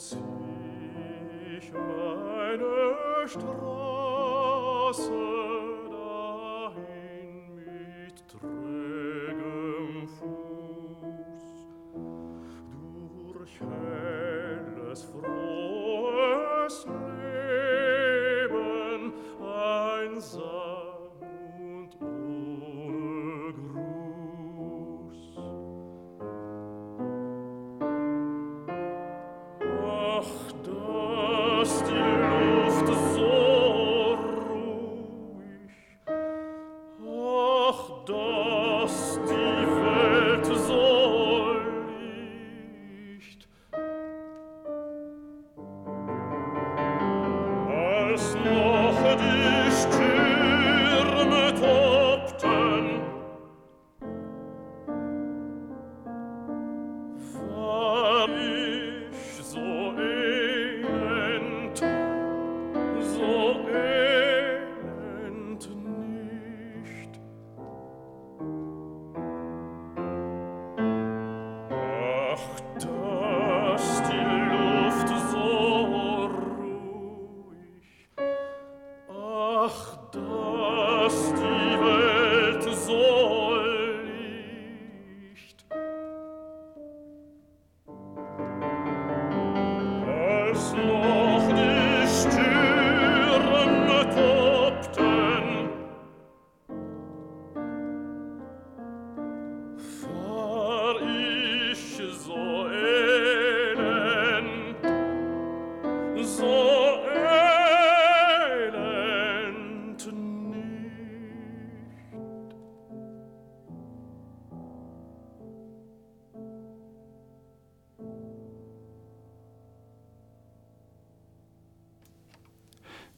zieh ich meine Straße.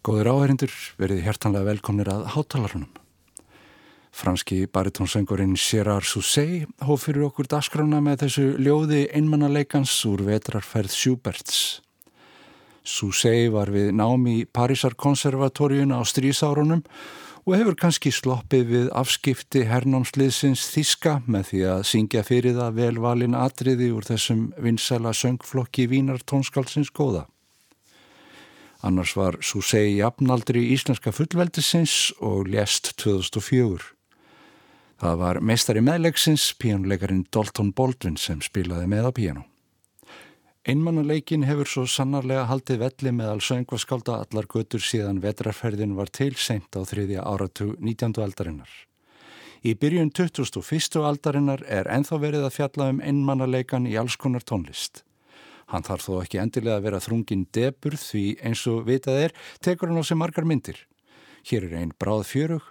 Góðir áherindur, verið hjertanlega velkomnir að hátalarunum. Franski baritónsöngurinn Gerard Sousey hóf fyrir okkur dasgrána með þessu ljóði einmannaleikans úr vetrarferð Schuberts. Sousey var við námi í Parísar konservatóriun á strísárunum og hefur kannski sloppið við afskipti hernámsliðsins Þíska með því að syngja fyrir það velvalin atriði úr þessum vinsæla söngflokki Vínar tónskalsins góða. Annars var Susei jafnaldri íslenska fullveldisins og lést 2004. Það var meistari meðlegsins, píjónuleikarin Dalton Baldwin sem spilaði með á píjónu. Einmannuleikin hefur svo sannarlega haldið velli með all söngvaskálda allar götur síðan vetrarferðin var til seint á þriðja áratu 19. aldarinnar. Í byrjun 2001. aldarinnar er enþá verið að fjalla um einmannuleikan í alls konar tónlist. Hann þarf þó ekki endilega að vera þrungin debur því eins og vitað er tekur hann á sig margar myndir. Hér er einn bráð fjörug.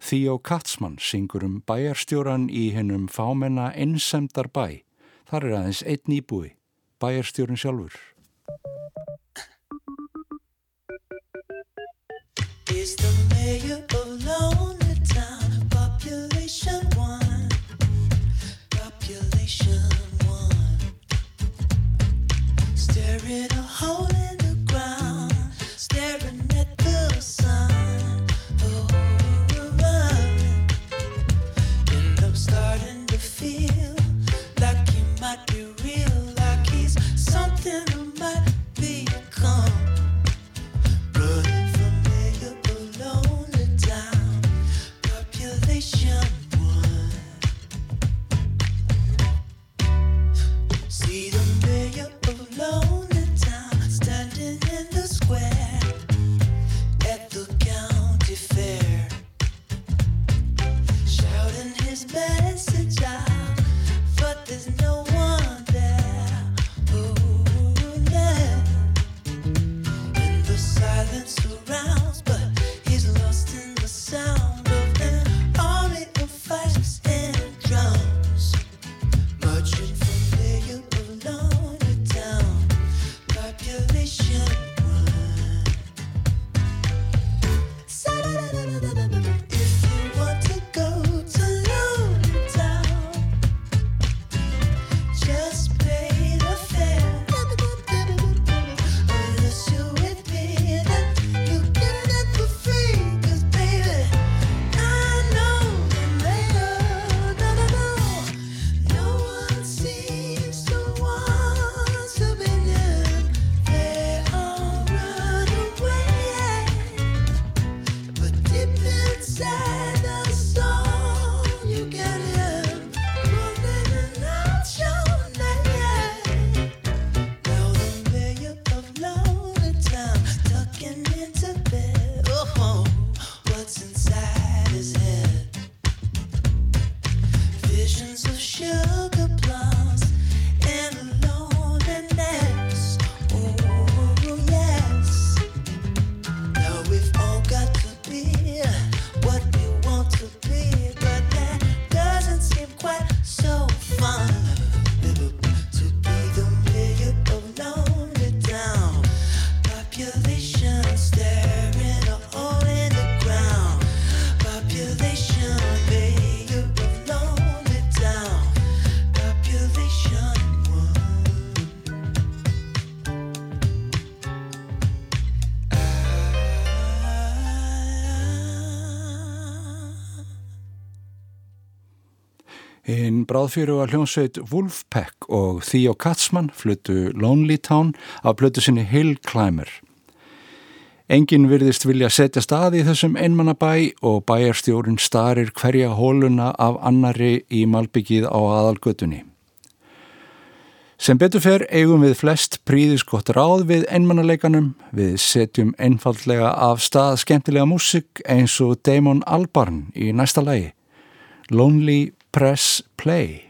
Theo Katzmann syngur um bæjarstjóran í hennum fámenna einsemdar bæ. Þar er aðeins einn íbúi, bæjarstjórin sjálfur. Is the mayor alone the town population one population Staring a hole in the ground, staring at the sun. Hinn bráðfjöru var hljómsveit Wolfpack og Theo Katzmann fluttu Lonely Town af blötu sinni Hill Climber. Engin virðist vilja setja stað í þessum einmannabæ og bæjarstjórin starir hverja hóluna af annari í malbyggið á aðalgötunni. Sem betur fer eigum við flest príðiskott ráð við einmannaleikanum, við setjum einfallega af stað skemmtilega músik eins og Damon Albarn í næsta lagi. Lonely Press Play.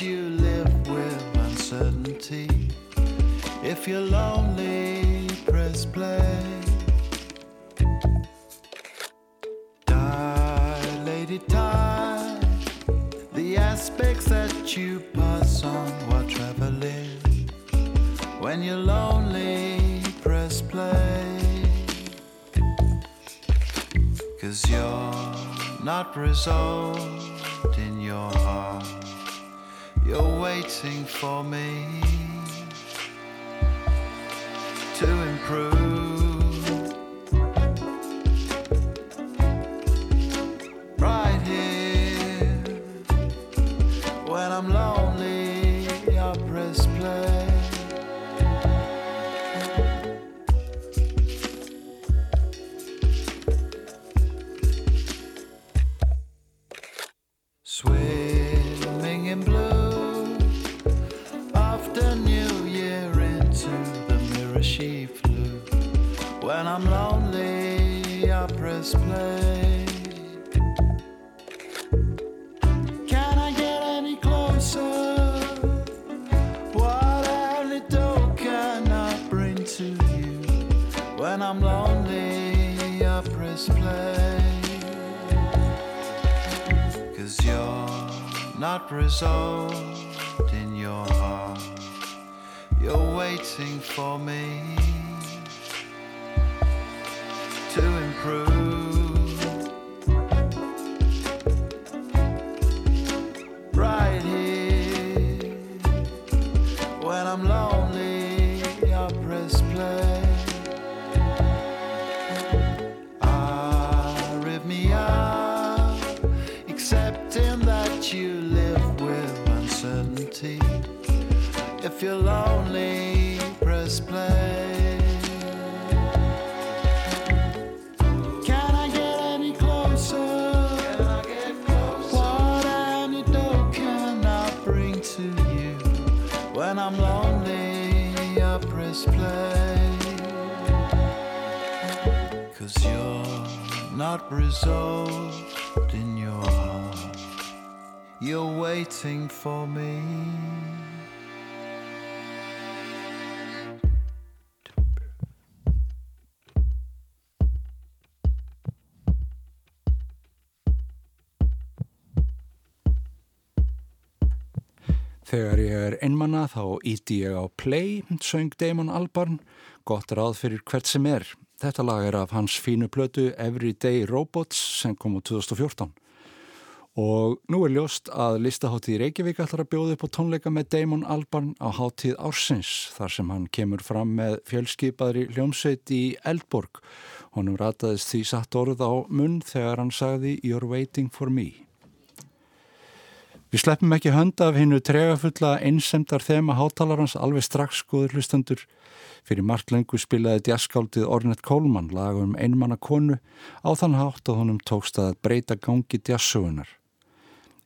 you live with uncertainty. If you're lonely, press play. Dilated time, the aspects that you pass on while traveling. When you're lonely, press play. Cause you're not resolved you're waiting for me to improve. For me to improve. Cause you're not resolved in your heart. You're waiting for me. Þegar ég er einmanna þá íti ég á Play, söng Damon Albarn, gott ráð fyrir hvert sem er. Þetta lag er af hans fínu plötu Everyday Robots sem kom á 2014. Og nú er ljóst að listaháttíð Reykjavík ætlar að bjóða upp á tónleika með Damon Albarn á háttíð Ársins þar sem hann kemur fram með fjölskypaðri hljómsveit í Eldborg. Honum rataðist því satt orð á munn þegar hann sagði You're waiting for me. Við sleppum ekki hönda af hinnu tregafulla einsemdar þema hátalarans alveg strax skoður hlustendur. Fyrir margt lengu spilaði djaskáldið Ornett Coleman lagum einmanna konu á þann hátt að honum tókst að breyta gangi djassögunar.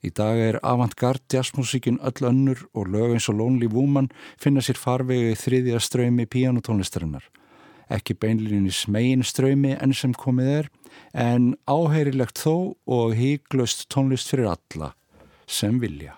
Í dag er avantgard jazzmusikin öll önnur og lög eins og Lonely Woman finna sér farvegi þriðja ströymi píjánutónlistarinnar. Ekki beinlinis megin ströymi enn sem komið er, en áheirilegt þó og híglust tónlist fyrir alla sem vilja.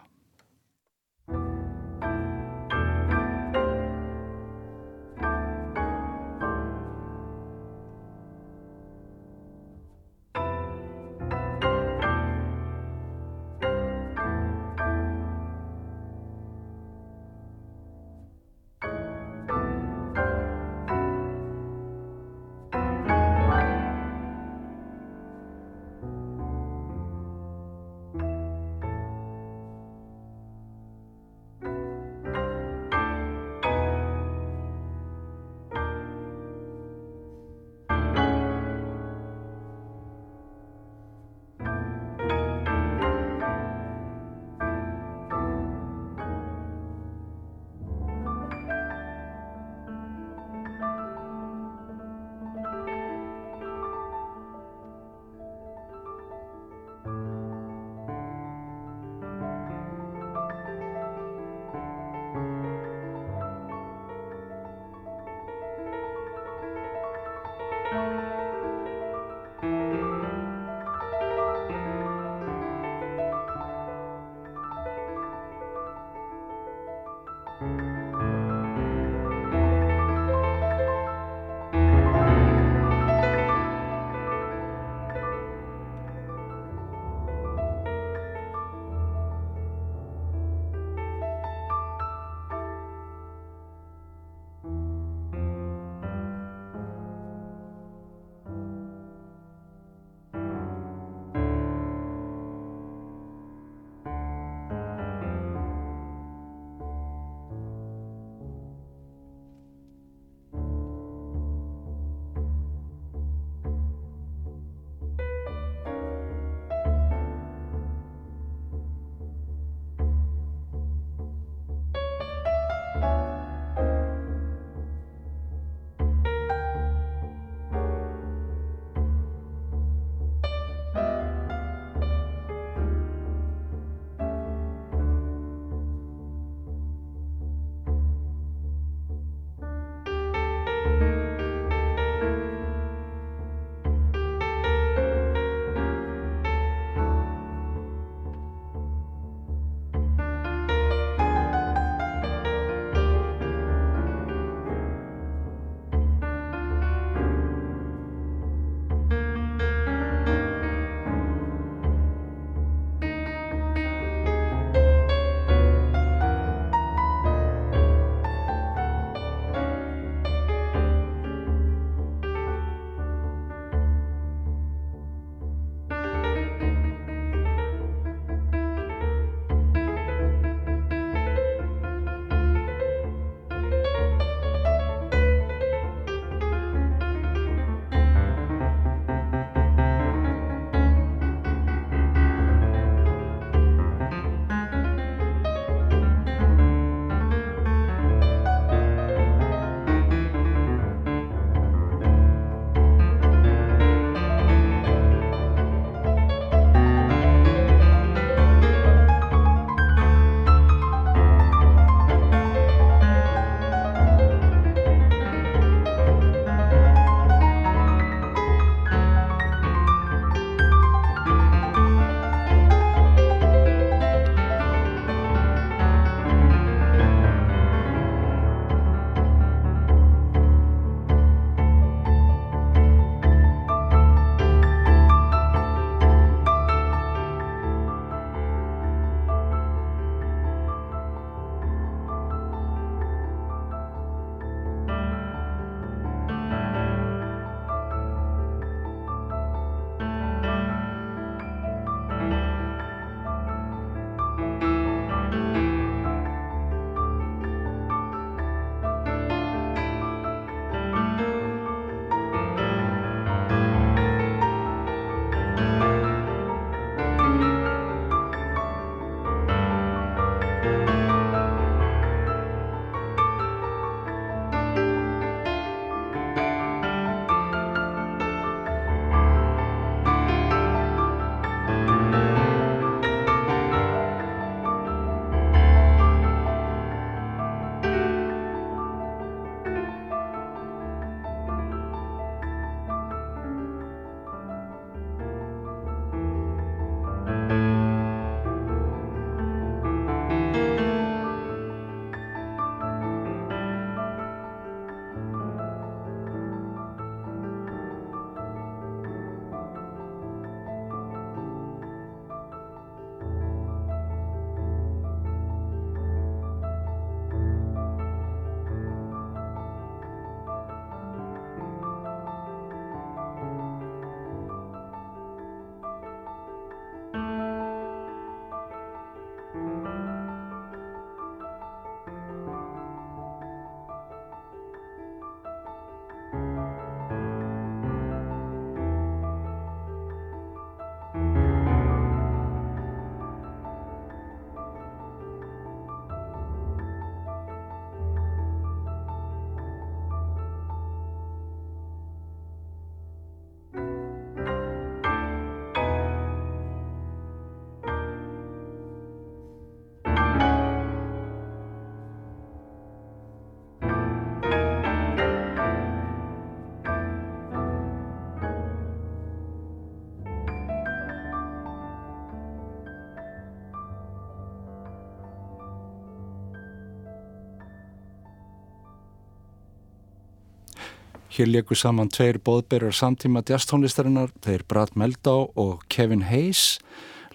Hér leikur saman tveir bóðberjar samtíma jazztónlistarinnar, þeir Brad Meldau og Kevin Hayes.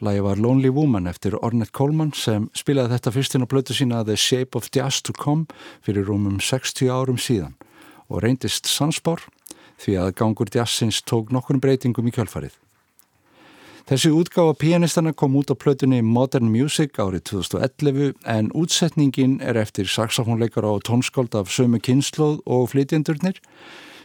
Lægi var Lonely Woman eftir Ornette Coleman sem spilaði þetta fyrstinn á blötu sína The Shape of Jazz to Come fyrir rúmum 60 árum síðan og reyndist sansbár því að gangur jazzins tók nokkur breytingum í kjölfarið. Þessi útgáfa pianistana kom út á plötunni Modern Music árið 2011 en útsetningin er eftir saxofónleikar á tónskóld af sömu kynsloð og flytjendurnir.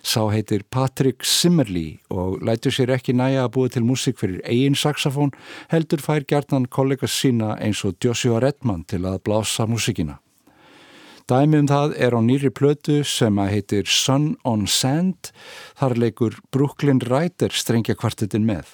Sá heitir Patrick Simmerly og lætur sér ekki næja að búa til músik fyrir eigin saxofón heldur fær gertnan kollegas sína eins og Joshua Redman til að blása músikina. Dæmi um það er á nýri plötu sem að heitir Sun on Sand, þar leikur Brooklyn Rider strengja kvartetin með.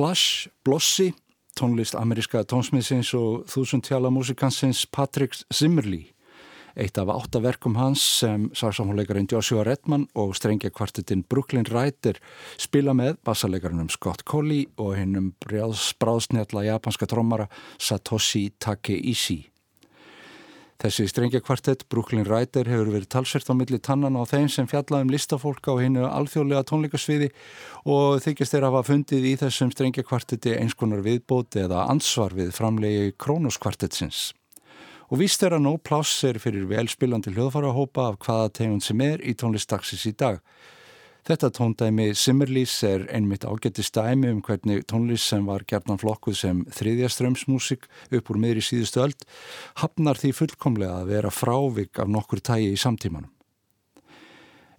Flash, Blossi, tónlist ameríska tónsmiðsins og þúsundtjala músikansins Patrick Zimmerli. Eitt af áttaverkum hans sem saksamhóleikarinn Joshua Redman og strengja kvartetinn Brooklyn Rider spila með bassalegarinn Scott Colley og hennum bráðsnjalla japanska trómara Satoshi Takeishi. Þessi strengja kvartett, Brooklyn Rider, hefur verið talsvert á milli tannan á þeim sem fjallaðum listafólk á hennu alþjóðlega tónleikasviði og þykist þeir hafa fundið í þessum strengja kvartetti einskonar viðbóti eða ansvar við framlegi krónuskvartettsins. Og víst er að nóg pláss er fyrir velspilandi hljóðfarahópa af hvaða tegund sem er í tónlistaxis í dag. Þetta tóndæmi Simmerlís er einmitt ágættist dæmi um hvernig tónlist sem var gerðan flokkuð sem þriðjaströmsmusik upp úr miðri síðustu öld hafnar því fullkomlega að vera frávik af nokkur tægi í samtímanum.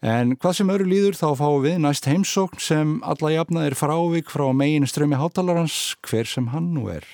En hvað sem öru líður þá fáum við næst heimsókn sem alla jafna er frávik frá megin strömi hátalarans hver sem hann nú er.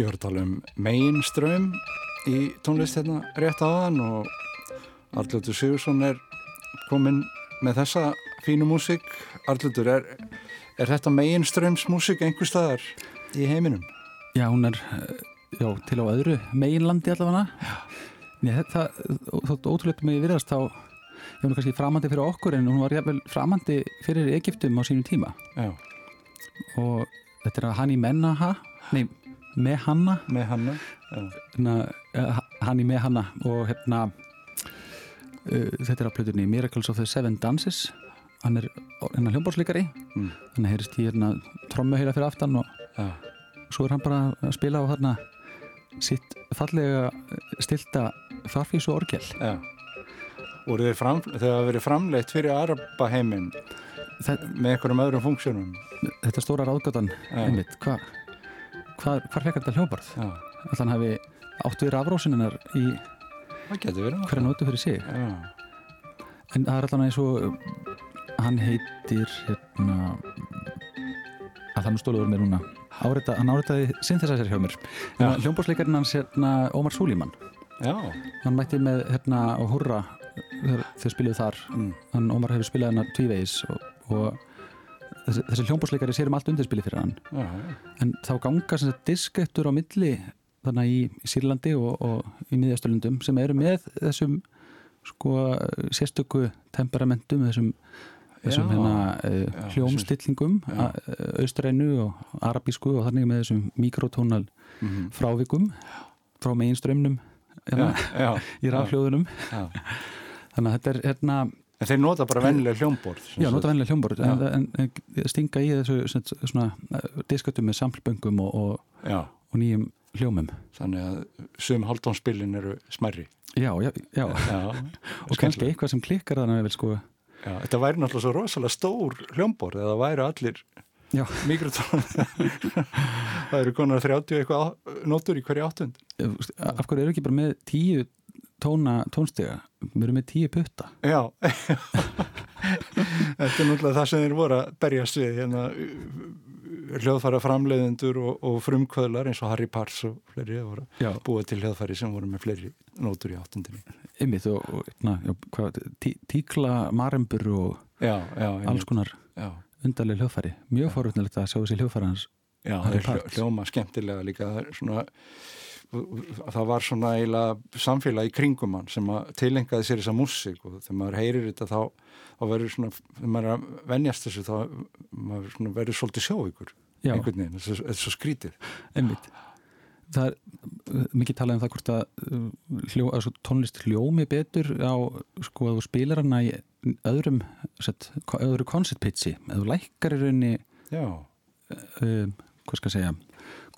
Ég var að tala um mainström í tónlist hérna rétt aðan og Arljóttur Sigursson er komin með þessa fínu músík. Arljóttur, er, er þetta mainströmsmúsík einhver staðar í heiminum? Já, hún er já, til á öðru meginlandi allavega. Þetta, þótt ótrúlega með virðast þá, ég var kannski framandi fyrir okkur en hún var jæfnvel framandi fyrir Egiptum á sínum tíma. Já. Og þetta er að hann í mennaha, nei, með hanna með hanna hérna, hann í með hanna og hérna uh, þetta er á plötunni Miracles of the Seven Dances hann er hérna hljómbórsleikari mm. hann heyrist í hérna trommuheila fyrir aftan og ja. svo er hann bara að spila á hérna sitt fallega stilta farfís og orgel Já. Voru þeir það verið framleitt fyrir Araba heiminn Það, með einhverjum öðrum funksjónum. þetta stóra ráðgötan Já. einmitt, hva, hva, hvar fekar þetta Já, ætla hann hafi áttu við rafrósininnar í hverja nótu fyrir sig? Já, en það er allan eins og hann heitir hérna að það nú stóluður mér núna. Árita, hann áritaði synthesizer hjá mér. Já. hljómbórsleikarinn hans hérna Ómar Súlíman. Já, hann mætti með hérna og hurra þegar þau spiluðu þar. Mm. hann Ómar hefur spilað hennar tvívegis og, og þessi, þessi hljómbórsleikari sér um allt undirspili fyrir hann já, já. en þá ganga sem sagt diskettur á milli þannig í, í Sýrlandi og, og í miðjastöldum sem eru með þessum sko sérstöku temperamentum þessum, þessum Já. hérna Já, hljómstillingum a- austrænu og arabísku og þannig með þessum mikrotónal Mm frávikum frá meginströmmnum hérna, í rafhljóðunum já. þannig að þetta er hérna En þeir nota bara vennilega hljómborð. Já, nota vennilega hljómborð en, en, en stinga í þessu svona, svona diskatum með samplböngum og, og, og nýjum hljómum. Þannig að sum haldónspilin eru smærri. Já, já, já. Já, og kannski eitthvað sem klikkar þannig að vel sko. Já, þetta væri náttúrulega svo rosalega stór hljómborð eða væri allir Já. mikrotón það eru konar 30 eitthvað nótur í hverju áttund. Af hverju eru ekki bara með tíu tóna tónstiga. Við erum með tíu putta. Já. Þetta er náttúrulega það sem þeir voru að berjast við hérna, hljóðfæra framleiðendur og, og frumkvöðlar eins og Harry Pars og fleiri búið til hljóðfæri sem voru með fleiri nótur í áttundinni ymmið og, tíkla marembur og Já, já, alls konar undarlega hljóðfæri. Mjög forutnilegt að sjá þessi hljóðfæri hans já það er hljóma skemmtilega líka. Það er svona það var svona eiginlega samfélag í kringum hann sem að tilengaði sér þessa músík og þegar maður heyrir þetta þá, þá verður svona, þegar maður er að venjast þessu þá maður svona verður svolítið sjóvíkur Já, einhvern veginn, þetta er svo- skrítið einmitt. Það er mikið talað um það hvort að, uh, hljó, að svo tónlist hljómi betur á sko að þú spilar hana í öðrum set, öðru koncertpitchi eða þú lækkar í rauninni já, uh, hvað skal ég segja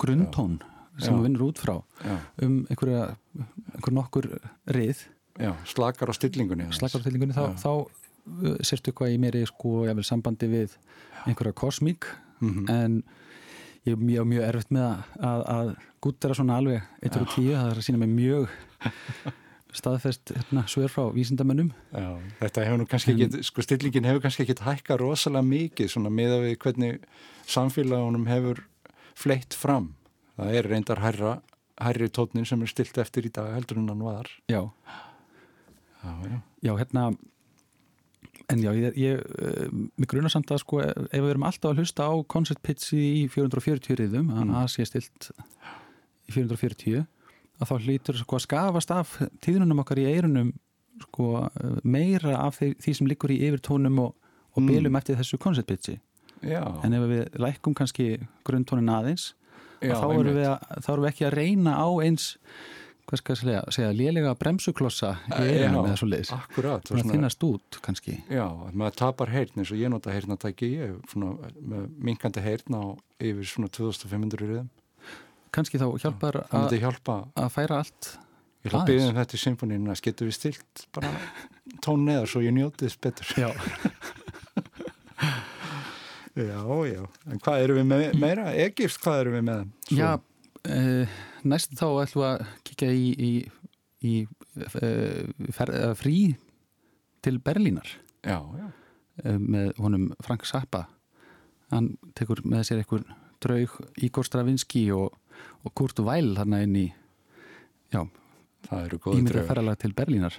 grunntón sem þú vinnur út frá já, um einhverja, einhver nokkur rið, já, slakar á stillingunni slakar á tillingunni þá, þá uh, sérstu hvað í meiri sko jafnvel sambandi við einhverja kosmík Mhm. en ég er mjög, mjög erfitt með að, að, að gúttera svona alveg 1 og 10, það er að sína mig mjög staðfest hérna, svör frá vísindamönnum. Já, þetta hefur nú kannski En- ekki, sko stillingin hefur kannski ekki hækka rosalega mikið svona miða við hvernig samfélagunum hefur fleitt fram. Það er reyndar hærra, hærri tótnin sem er stilt eftir í dag heldur en hann var. já, Já, já. já, hérna en já, ég, ég uh, mig grunar samt að sko, ef við erum alltaf að hlusta á concert pitch í 440 riðum, að Mm. það sé stilt í 440 að þá hlýtur sko að skafast af tíðunum okkar í eirunum sko uh, meira af því, því sem liggur í yfirtónum og, og Mm. bylum eftir þessu concert pitchi Já, en ef við lækkum kannski grunntónin aðeins já, að þá, erum að, þá erum við ekki að reyna á eins hvað skal ég segja, lélega bremsuklossa í Eh, eirunum já, eða svo leiðis Akkurat. það finnast út kannski Já, að maður tapar heyrn eins og ég nota heyrnatæki ég svona með minkandi heyrn á yfir svona 2500 riðum. kannski þá hjálpar að, hjálpa að færa allt Ég að Aðeins. byggja um þetta í symfóninu að getur við stilt bara tón neðar svo ég njóti þess betur. já, Já, já. En hvað erum við með meira? Egypt, hvað erum við með? Svo- já uh, næst þá ætlum við að kíkja í, í, í uh, fer, uh, frí til Berlínar Já, já. með honum Frank Zappa hann tekur með sér einhver draug Igor Stravinsky og, og Kurt Weill hann inn í já, Það eru góði ímynda draugar. ferralag til Berlínar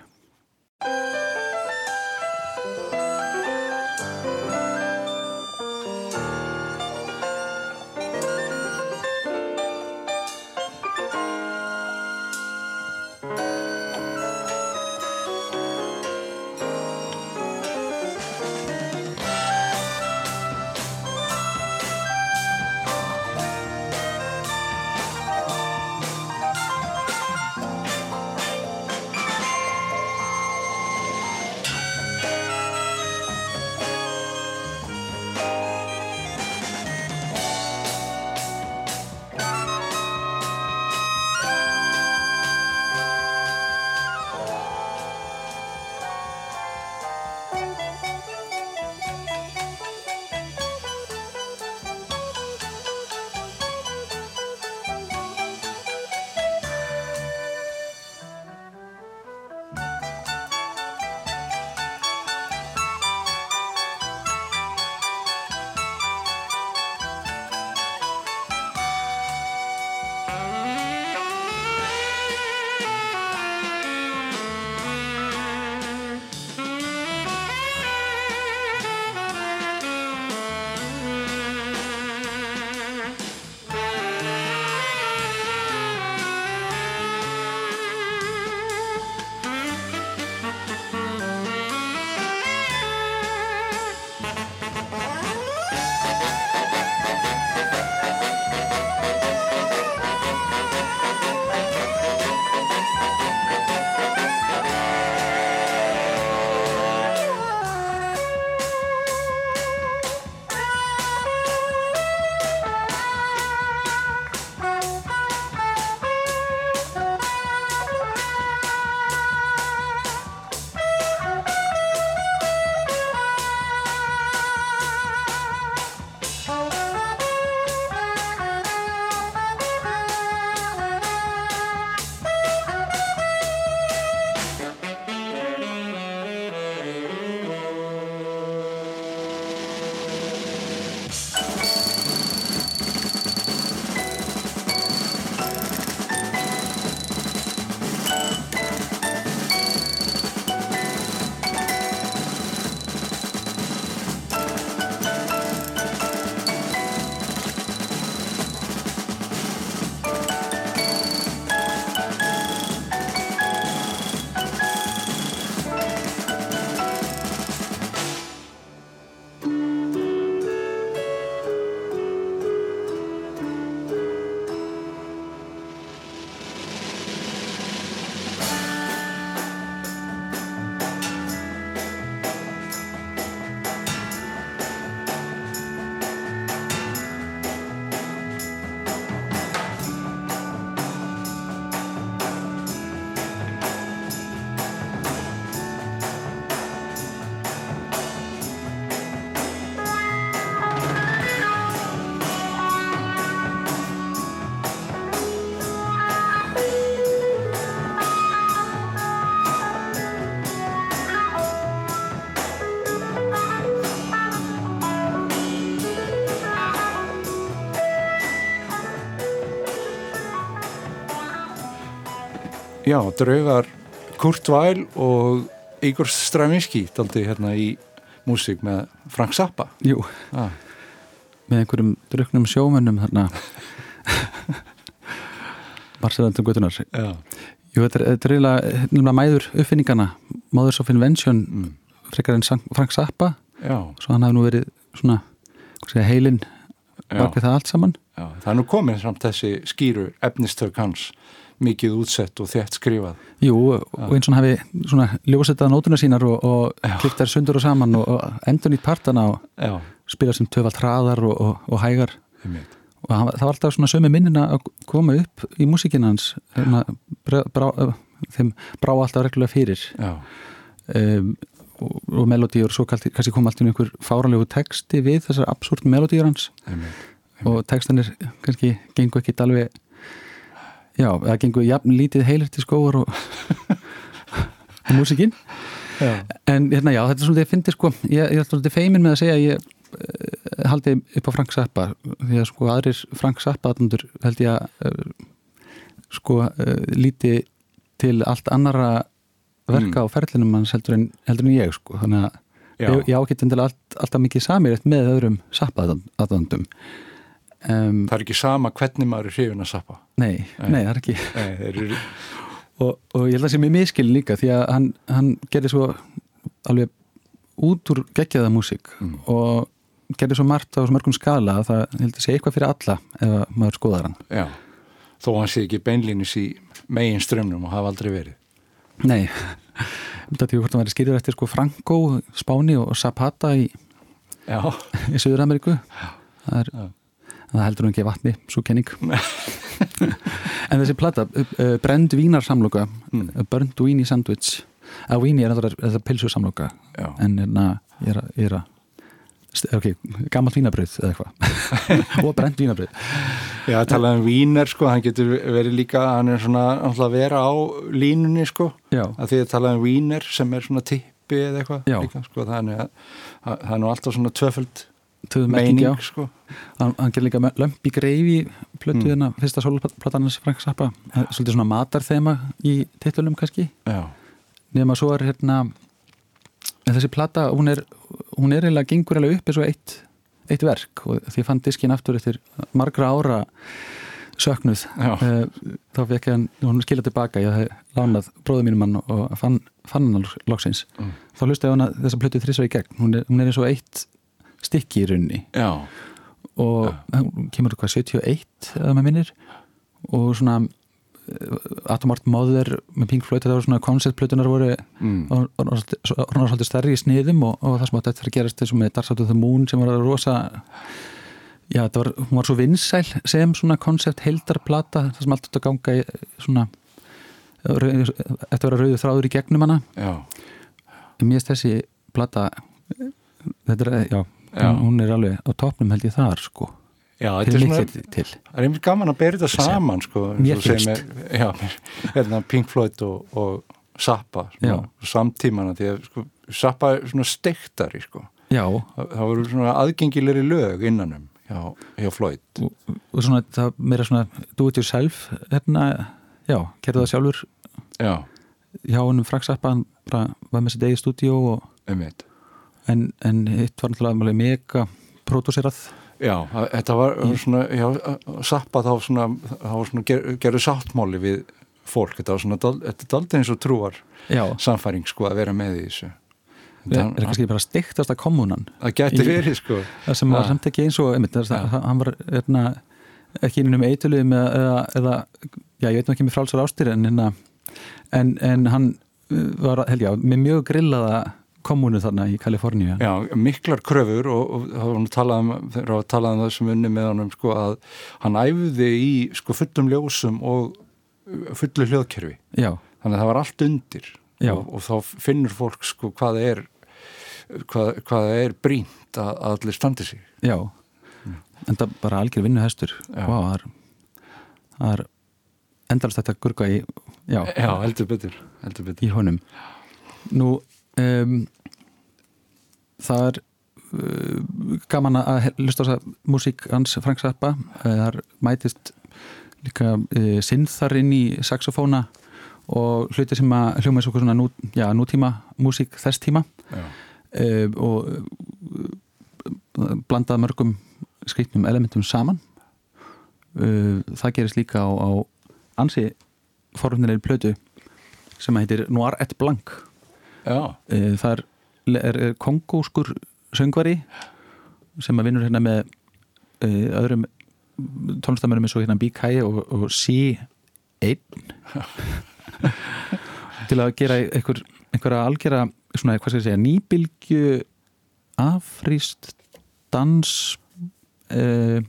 Já, draugar Kurt Weill og Igor Stravinsky daldi hérna í músík með Frank Zappa. Jú, ah, með einhverjum druknum sjómönnum þarna. Marcelandum Gutunar Já, Jú, þetta er, þetta er eiginlega nefnilega mæður uppfinningana. Mothers of Invention mm. frekar en Frank Zappa. Já, svo hann hafi nú verið svona segja, heilinn já, bak við það allt saman. Já Það er nú komin samt þessi skýru efnistök hans mikið útsett og þétt skrifað. Jú, og eins og hann hafi svona ljósetað nótuna sínar og, og klipt þær sundur og saman og, og endur nýtt partana og Já, spila sem töfald hraðar og, og, og hægar. Einmitt. Og hann, það var alltaf svona sömu minnina að koma upp í músíkina hans hérna, brá, brá, þeim brá alltaf reglulega fyrir. Já, um, og, og melodíur svo kallt, kannski kom alltaf einhver fáranlegu texti við þessar absúrt melodíur hans. Einmitt og textanir kannski gengu ekki alveg já, það gengu jafn lítið heilir til skóar og, og músikinn en hérna já, þetta er svolítið að fyndi sko, ég, ég er svolítið feimin með að segja að ég uh, haldi upp á Frank Zappa. Því að sko aðrir Frank Zappa aðnundur held ég að uh, sko uh, líti til allt annara verka á ferlinum hans heldur en, heldur en ég sko, þannig að já, ég, ég ágætti til allt, alltaf mikið samirett með öðrum Zappa aðnundum um, það er ekki sama hvernig maður er hrifin að sappa. Nei, nei, það er ekki. Nei, eru og, og ég held að það sé mér miskilin líka því að hann, hann gerði svo alveg út úr geggjaða músík Mm. og gerði svo margt á svo mörgum skala að það held að sé eitthvað fyrir alla ef maður skoðar hann. Já, þó hann sé ekki beinlínis í megin strömmnum og hafa aldrei verið. Nei, þetta er hvort hann væri skýrður eftir sko Franco, Spáni og Zapata í, í Suður-Ameríku. Það, er, Já. Það heldur hann ekki vatni, svo kenning. En þessi plata uh, Brend Vínar samloka Mm. uh, Burnt Weenie Sandwich. Að Weenie er þetta pilsu samloka já, en hérna, ég er að, að ok, gammalt vínabröð eða eitthvað. Og brent vínabröð já talað um Wiener sko, hann getur verið líka, hann er svona náttúrulega að vera á línunni sko. Já, að því að talað um Wiener sem er svona tippi eða eitthvað sko, að að- það er nú alltaf svona tvöföld meining sko hann, hann ger líka með lömp í greifi plötu Mm. hérna, fyrsta sólplatan hans Frank Zappa. Svolítið svona matarþema í titulum kannski. Nema svo er hérna þessi plata, hún er hún er eiginlega gengur eiginlega upp eins og eitt eitt verk. Og því fann diskin aftur eftir margra ára söknuð. Já, Eh, þá fekk ég hann, hún skilja tilbaka. Ég hef lánað bróðu mínum hann og fann, fann hann loksins. Mm. þá hlusta ég á hana þessa plötu þrísar í gegn. Hún er, hún er eins og eitt stykki í runni já, og hún kemur hvað 71 eða með minnir og svona uh, Atomart Mother með Pink Floyd þetta voru svona konceptplötunar voru mm. og svolítið stærri í sniðum og, og það sem átti eftir að gerast og með Dark Side of the Moon sem var rosa já, þetta var, hún var svo vinsæl sem svona koncept heildarplata það sem allt átti að ganga í svona rauð, eftir að vera rauðu þráður í gegnum hana já, en mér finnst þessi plata þetta er, Já. Hún, hún er alveg á topnum held ég þar sko. Já þetta til er svona mitt til. Það er einmitt gaman að bera þetta saman sko, Mér finnst. já, hérna Pink Floyd og, og Zappa svona, samtímana því að sko, Zappa er svona steiktari sko. já, það, það voru svona aðgengilegri lög innanum hjá, hjá Floyd. Og, og svona það meira svona do it yourself hérna, já, gerði það sjálfur. Já, hjá hennum Frank Zappa hann bara var með sitt eigið stúdíó og einmitt en, en hitt var náttúrulega mega pródúserað. Já, að- þetta var svona, já, Zappa þá svona, þá svona ger, gerðu sáttmáli við fólk, þetta var svona, þetta er daldið eins og trúar já, samfæring sko að vera með í þessu. það er kannski bara steiktasta kommunan Það geti verið sko, það sem var samt ekki eins og einmitt, það, Ja. var hérna, ekki innum eitulum eða, eða, eða já, ég veit nú ekki með frálsar ástir en, hérna, en, en hann uh, var, held ég, með mjög grillaða kommunu þarna í Kaliforníu já, miklar kröfur og, það var nú talað um, þegar var talað um það sem unni með honum sko að hann æfði í sko fullum ljósum og uh, fullu hljóðkerfi. já, Þannig að það var allt undir og, og þá finnur fólk sko hvað er, hvað, hvað er brínt að, að allir standi sig. já en það bara algjör vinnuhestur Já. Vá, það er, það er endalast þetta gurka í já, Já, heldur betur, heldur betur. í honum nú um, það er uh, gaman að hlusta á þessa músík hans Frank Zappa. Eh, það er mætist líka uh, sinnþar inn í saxofóna og hluti sem að hljóma eins og svona nú, já, nútíma músík þess tíma. Uh, og blandað mörgum skrifnum elementum saman. Uh, það gerist líka á, á ansi forunnilegir plötu sem að heitir Noir et Blanc það er, er, er kongóskur söngvari sem að vinnur hérna með uh, öðrum tónlistamönnum eins og hérna B.K. og, og C1 til að gera einhver, einhverja algjara svona, hvað skal ég segja, nýbylgju afríst dans uh,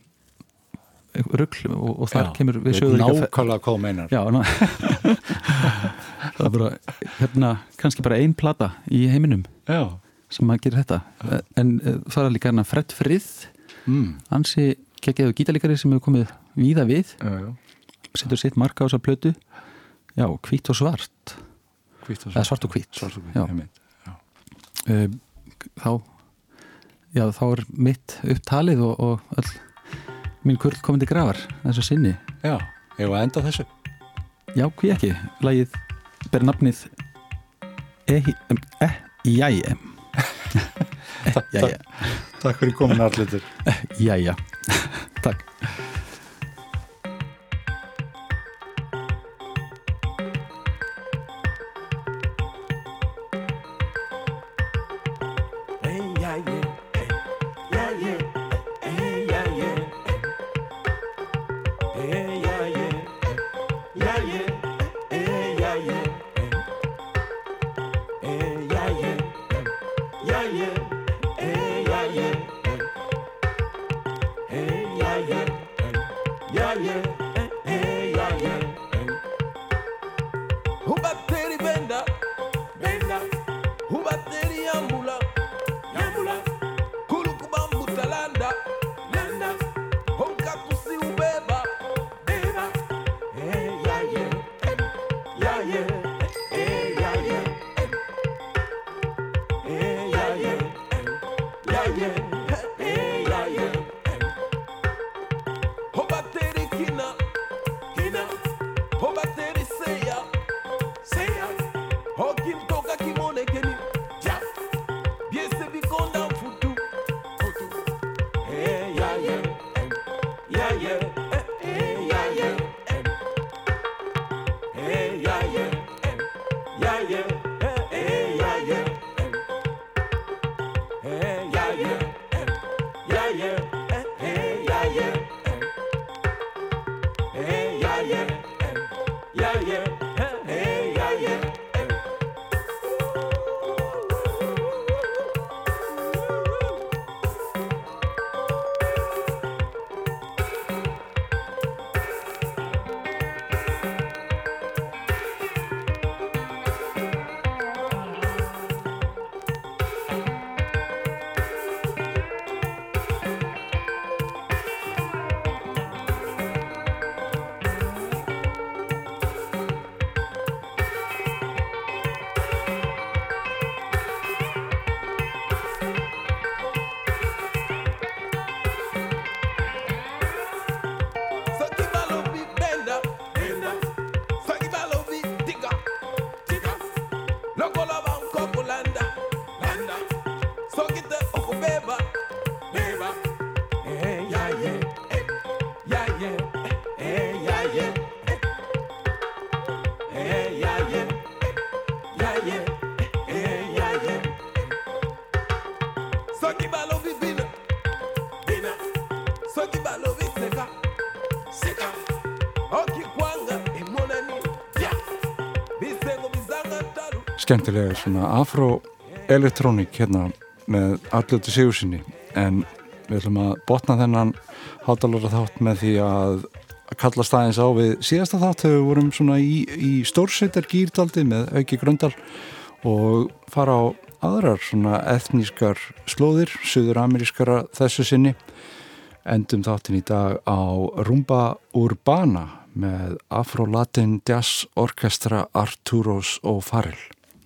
rugl og, og þar Já, kemur við fe- nákvæmlega hvað meinar. Já, ná, það er bara hérna, kannski bara ein plata í heiminum Já. sem að gera þetta. En uh, það er líka hérna Fred Frið Mm. ansi geggjaðu gítalíkari sem hefur komið víða við. Já, já. setur sitt marka á þessa plötu. Já, hvít og svart. Hvítt og eða svart. og hvít Svart og Já. einmitt. uh, þá já, þá er mitt upptalið og, og öll mín kurl komandi grafar þessu sinni. Já, var að enda þessu? Já, hví ekki, lagið ber nafnið jæja eh, jæja Takk fyrir komin allir jæja, takk yeah. Skemmtilega svona afro-elektrónik hérna með allötu sigursinni en við ætlum að botna þennan hátalara þátt með því að kalla staðins á við síðasta þátt þegar við vorum svona í, í stórsveitar gýrdaldi með auki gröndal og fara á aðrar svona etnískar slóðir, suður-amerískara þessu sinni endum þáttin í dag á Rumba Urbana með Afro-Latin Jazz Orkestra Arturos og Farrell.